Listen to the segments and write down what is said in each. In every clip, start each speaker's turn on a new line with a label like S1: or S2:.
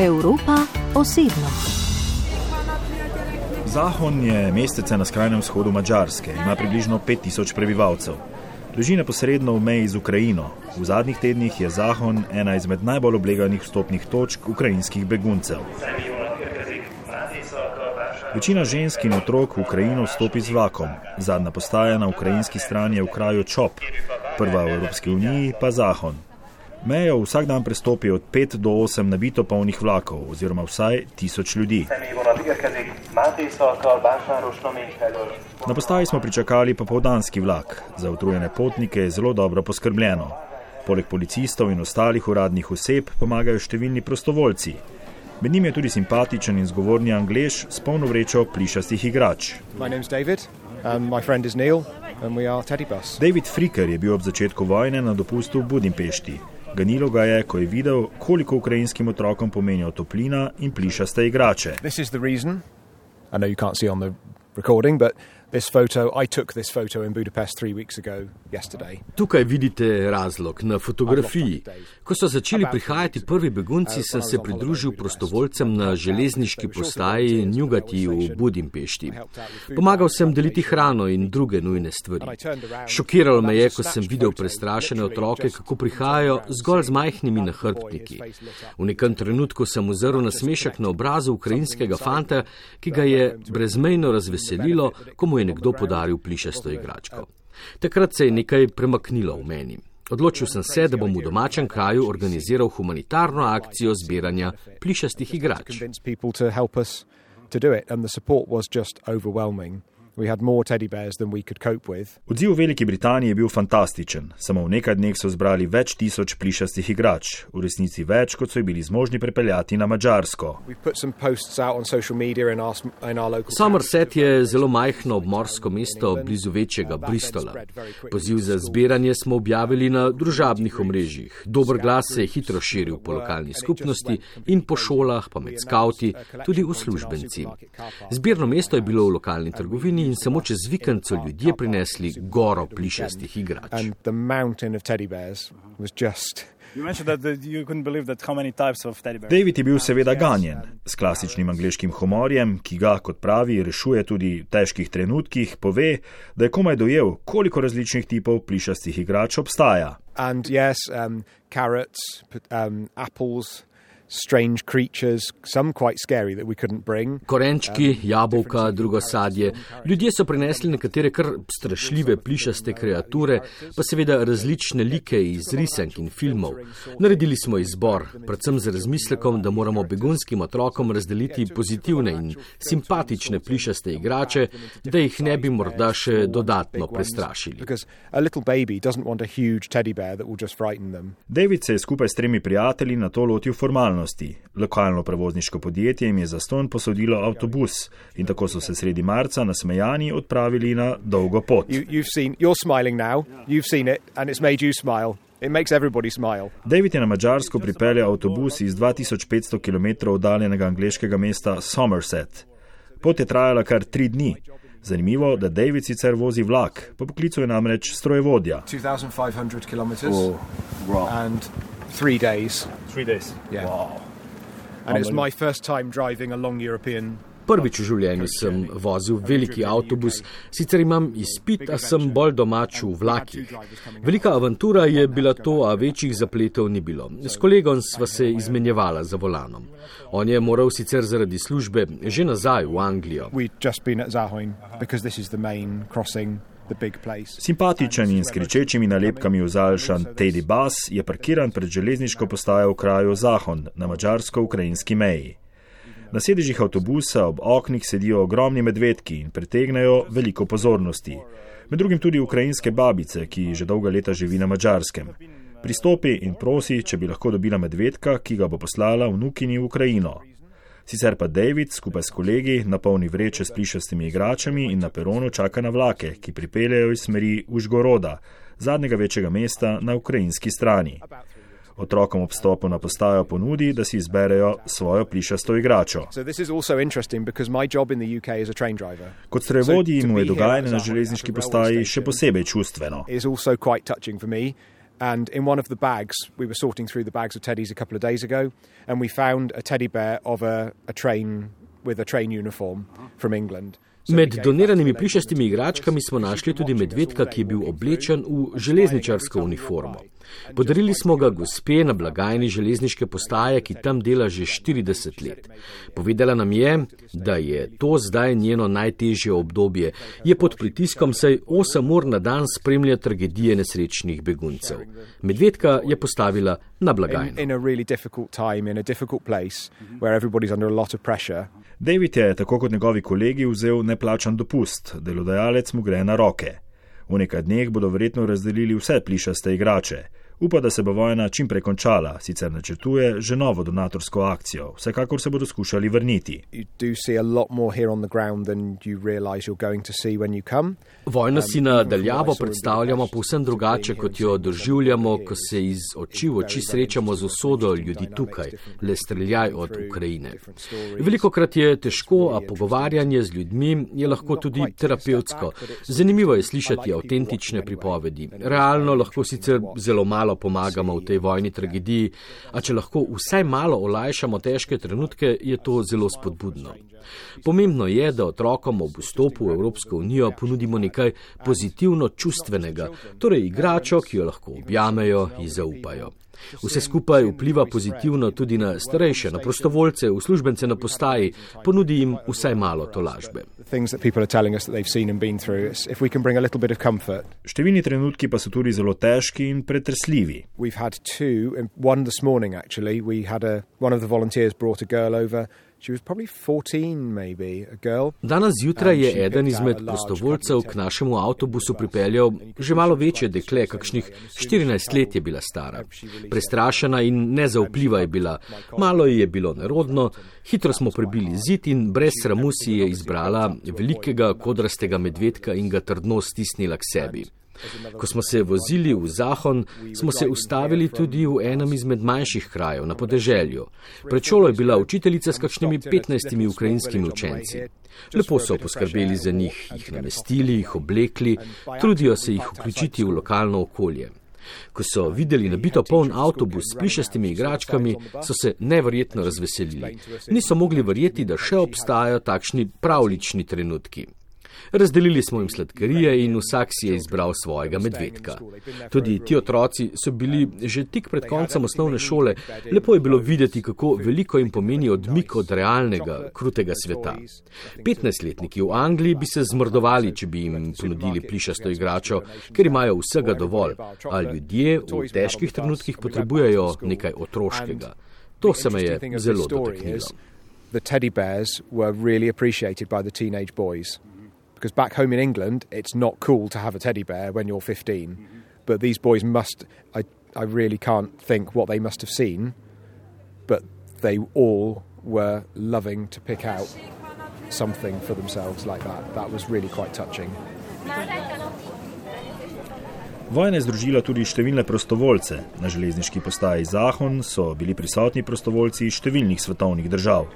S1: Evropa osebno.
S2: Zahon je mestece na skrajnem vzhodu Mačarske, ima približno 5000 prebivalcev. Leži neposredno v meji z Ukrajino. V zadnjih tednih je Zahon ena izmed najbolj obleganih vstopnih točk ukrajinskih beguncev. Večina žensk in otrok v Ukrajino vstopi z vlakom. Zadnja postaja na ukrajinski strani je v kraju Čop, prva v Evropski uniji pa Zahon. Mejo vsak dan prestopi od 5 do 8 nabito polnih vlakov, oziroma vsaj tisoč ljudi. Na postaji smo pričakali popovdanski vlak. Za utrujene potnike je zelo dobro poskrbljeno. Poleg policistov in ostalih uradnih oseb pomagajo številni prostovoljci. Med njimi je tudi simpatičen in zgovorni anglež s polno vrečo plišastih igrač.
S3: Um,
S2: David Fricker je bil ob začetku vojne na dopustu v Budimpešti. Ganilo ga je, ko je videl, koliko ukrajinskim otrokom pomenijo toplina in plišaste igrače.
S3: Recording, but this photo, I took this photo in Budapest three weeks ago, yesterday.
S4: Tukaj vidite razlog na fotografiji. Ko so začeli prihajati prvi begunci, sem se pridružil prostovoljcem na železniški postaji Njugati v Budimpešti. Pomagal sem deliti hrano in druge nujne stvari. Šokiralo me je, ko sem videl prestrašene otroke, kako prihajajo zgolj z majhnimi nahrbtniki. V nekem trenutku sem ozrl na smešek na obrazu ukrajinskega fanta, ki ga je brezmejno razveselilo, ko mu je nekdo podaril plišasto igračko. Takrat se je nekaj premaknilo v meni. Odločil sem se, da bom v domačem kraju organiziral humanitarno akcijo zbiranja plišastih igrač.
S2: Odziv v Veliki Britaniji je bil fantastičen. Samo v nekaj dneh so zbrali več tisoč plišastih igrač, v resnici več, kot so bili zmožni prepeljati na Mačarsko.
S4: Somerset je zelo majhno obmorsko mesto blizu večjega Bristola. Poziv za zbiranje smo objavili na družabnih omrežjih. Dober glas se je hitro širil po lokalni skupnosti in po šolah, pa med skauti, tudi uslužbenci. Zbirno mesto je bilo v lokalni trgovini in samo čez vikend so ljudje prinesli goro plišastih igrač.
S2: David je bil seveda ganjen s klasičnim angliškim humorjem, ki ga, kot pravi, rešuje tudi v težkih trenutkih, pove, da je komaj dojel, koliko različnih tipov plišastih igrač obstaja.
S3: And yes, um, carrots, um, apples, strange creatures, some quite scary that we couldn't bring.
S4: Korenčki, jabolka, drugo sadje. Ljudje so prinesli nekatere kar strašljive plišaste kreature, pa seveda različne like iz risank in filmov. Naredili smo izbor, predvsem z razmislekom, da moramo begunskim otrokom razdeliti pozitivne in simpatične plišaste igrače, da jih ne bi morda še dodatno prestrašili.
S2: David se je skupaj s tremi prijatelji na to lotil formalno dejavnosti. Lokalno prevozniško podjetje jim je za ston posodilo avtobus in tako so se sredi marca nasmejani odpravili na dolgo pot.
S3: You, seen,
S2: David je na Mačarsko pripeljal avtobus iz 2500 km oddaljenega angliškega mesta Somerset. Pot je trajala kar tri dni. Zanimivo, da David sicer vozi vlak, po poklicu je namreč strojevodja. 2500 km. Oh,
S3: wow three days.
S2: Three days.
S3: Yeah. Wow. And it's my first time driving a long European.
S4: Prvič v življenju sem vozil veliki avtobus, sicer imam izpit, a sem bolj domač v vlakih. Velika avantura je bila to, a večjih zapletov ni bilo. S kolegom sva se izmenjevala za volanom. On je moral sicer zaradi službe že nazaj v Anglijo.
S2: Simpatičen in s kričečimi nalepkami vzalšan Teddy Bass je parkiran pred železniško postajo v kraju Zahon na mačarsko-ukrajinski meji. Na sedežih avtobusa ob oknih sedijo ogromni medvedki in pritegnajo veliko pozornosti. Med drugim tudi ukrajinske babice, ki že dolga leta živi na mačarskem. Pristopi in prosi, če bi lahko dobila medvedka, ki ga bo poslala vnukini v Ukrajino. Sicer pa David skupaj s kolegi napolni vreče s plišastimi igračami in na peronu čaka na vlake, ki pripeljajo iz smeri Užgoroda, zadnjega večjega mesta na ukrajinski strani. Otrokom ob stopu na postajo ponudi, da si izberejo svojo plišasto igračo. Kot strojevodji mu je dogajanje na železniški postaji še posebej čustveno.
S3: And in one of the bags, we were sorting through the bags of teddies a couple of days ago, and we found a teddy bear of a, a train with a train uniform from England.
S4: Med doniranimi plišastimi igračkami smo našli tudi medvedka, ki je bil oblečen v železničarsko uniformo. Podarili smo ga gospe na blagajni železniške postaje, ki tam dela že 40 let. Povedala nam je, da je to zdaj njeno najtežje obdobje, je pod pritiskom, saj 8 ur na dan spremlja tragedije nesrečnih beguncev. Medvedka je postavila na blagajno.
S2: David je, tako kot njegovi kolegi, vzel neplačan dopust, delodajalec mu gre na roke. V nekaj dneh bodo verjetno razdelili vse plišaste igrače. Upa, da se bo vojna čim prej končala, sicer načrtuje že novo donatorsko akcijo, vsekakor se bodo skušali vrniti.
S4: Vojno si nadaljavo predstavljamo povsem drugače, kot jo doživljamo, ko se iz oči v oči srečamo z usodo ljudi tukaj, le streljaj od Ukrajine. Veliko krat je težko, a pogovarjanje z ljudmi je lahko tudi terapevtsko. Zanimivo je slišati avtentične pripovedi. Realno lahko sicer zelo malo malo pomagamo v tej vojni tragediji, a če lahko vsaj malo olajšamo težke trenutke, je to zelo spodbudno. Pomembno je, da otrokom ob vstopu v Evropsko unijo ponudimo nekaj pozitivno čustvenega, torej igračo, ki jo lahko objamejo in zaupajo. Vse skupaj vpliva pozitivno tudi na starejše, na prostovoljce, uslužbence na postaji, ponudi jim vsaj malo tolažbe.
S2: Številni trenutki pa so tudi zelo težki in pretresljivi.
S4: Danes zjutraj je eden izmed prostovoljcev k našemu avtobusu pripeljal že malo večje dekle, kakšnih 14 let je bila stara. Prestrašena in nezaupljiva je bila, malo ji je bilo nerodno, hitro smo prebili zid in brez sramu si je izbrala velikega kodrastega medvedka in ga trdno stisnila k sebi. Ko smo se vozili v Zahon, smo se ustavili tudi v enem izmed manjših krajev na podeželju. Pred šolo je bila učiteljica s kakšnimi 15 ukrajinskimi učenci. Lepo so poskrbeli za njih, jih namestili, jih oblekli, trudijo se jih vključiti v lokalno okolje. Ko so videli nabito poln avtobus s plišastimi igračkami, so se neverjetno razveselili. Niso mogli verjeti, da še obstajajo takšni pravlični trenutki. Razdelili smo jim sladkarije in vsak si je izbral svojega medvedka. Tudi ti otroci so bili že tik pred koncem osnovne šole. Lepo je bilo videti, kako veliko jim pomeni odmik od realnega, krutega sveta. 15-letniki v Angliji bi se zmrdovali, če bi jim ponudili plišasto igračo, ker imajo vsega dovolj, a ljudje v težkih trenutkih potrebujejo nekaj otroškega. To se me je zelo dotaknilo. The teddy bears were really appreciated by the teenage boys
S3: because back home in England, it's not cool to have a teddy bear when you're 15. Mm-hmm. But these boys must, I, I really can't think what they must have seen, but they all were loving to pick out something for themselves like that. That was really quite touching.
S2: Vojna je združila tudi številne prostovoljce. Na železniški postaji Zahon so bili prisotni prostovoljci iz številnih svetovnih držav.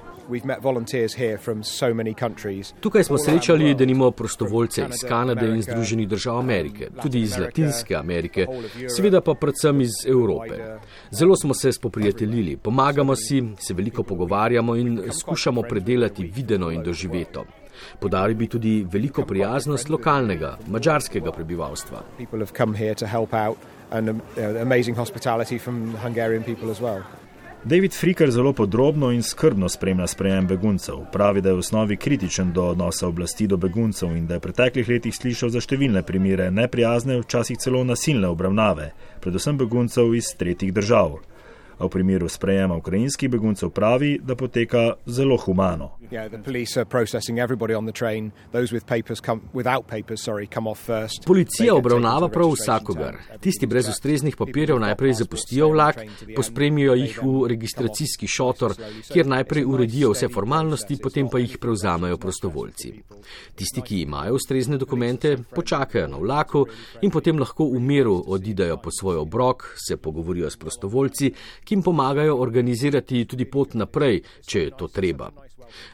S4: Tukaj smo srečali, da nimamo prostovoljce iz Kanade in Združenih držav Amerike, tudi iz Latinske Amerike, seveda pa predvsem iz Evrope. Zelo smo se spoprijateljili, pomagamo si, se veliko pogovarjamo in skušamo predelati videno in doživeto. Podari bi tudi veliko prijaznost lokalnega, mačarskega prebivalstva.
S2: David Fricker zelo podrobno in skrbno spremlja sprejem beguncev. Pravi, da je v osnovi kritičen do odnosa oblasti do beguncev in da je v preteklih letih slišal za številne primere neprijazne, včasih celo nasilne obravnave, predvsem beguncev iz tretjih držav a v primeru sprejema ukrajinskih beguncev pravi, da poteka zelo humano.
S4: Policija obravnava prav vsakogar. Tisti brez ustreznih papirjev najprej zapustijo vlak, pospremijo jih v registracijski šotor, kjer najprej uredijo vse formalnosti, potem pa jih prevzamejo prostovoljci. Tisti, ki imajo ustrezne dokumente, počakajo na vlaku in potem lahko v miru odidejo po svoj obrok, se pogovorijo s prostovoljci, ki jim pomagajo organizirati tudi pot naprej, če je to treba.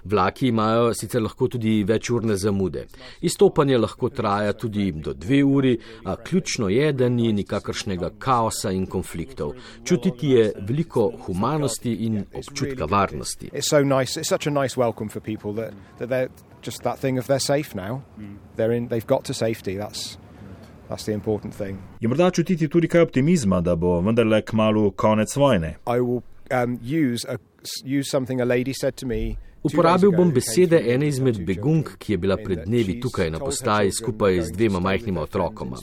S4: Vlaki imajo sicer lahko tudi večurne zamude. Izstopanje lahko traja tudi do dve uri, a ključno je, da ni nikakršnega kaosa in konfliktov. Čutiti je veliko humanosti in občutka varnosti.
S3: Just that thing of they're safe now. They're in, they've got to safety. That's, that's the important thing.
S2: Je morda čutiti tudi kaj optimizma, da bo vendarle kmalo konec vojne?
S3: I will um, use, a, use something a lady said to me.
S4: Uporabil bom besede ene izmed begunk, ki je bila pred dnevi tukaj na postaji skupaj z dvema majhnima otrokoma.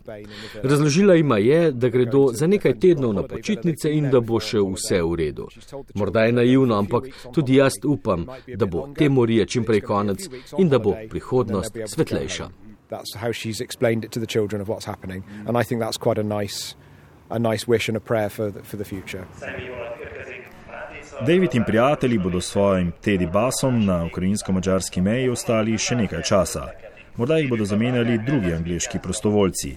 S4: Razložila ima je, da gredo za nekaj tednov na počitnice in da bo še vse v redu. Morda je naivno, ampak tudi jaz upam, da bo te morije čimprej konec in da bo prihodnost svetlejša.
S3: That's how she's explained it to the children of what's happening. And I think that's quite a nice, a nice wish and a prayer for the, for the future.
S2: David in prijatelji bodo s svojim Teddy Basom na ukrajinsko-mačarski meji ostali še nekaj časa. Morda jih bodo zamenjali drugi angliški prostovoljci.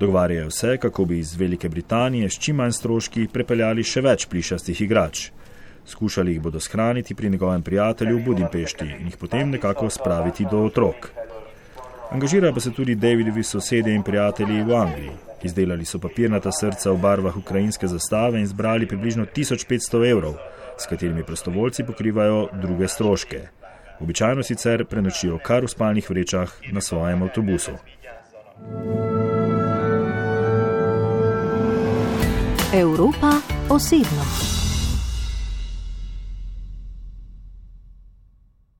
S2: Dogovarjajo se, kako bi iz Velike Britanije s čim manj stroški prepeljali še več plišastih igrač. Skušali jih bodo shraniti pri njegovem prijatelju v Budimpešti in jih potem nekako spraviti do otrok. Angažirajo pa se tudi Davidovi sosedje in prijatelji v Angliji. Izdelali so papirnata srca v barvah ukrajinske zastave in zbrali približno 1500 evrov s katerimi prostovoljci pokrivajo druge stroške. Običajno sicer prenočijo kar v spalnih vrečah na svojem avtobusu.
S1: Evropa osebno.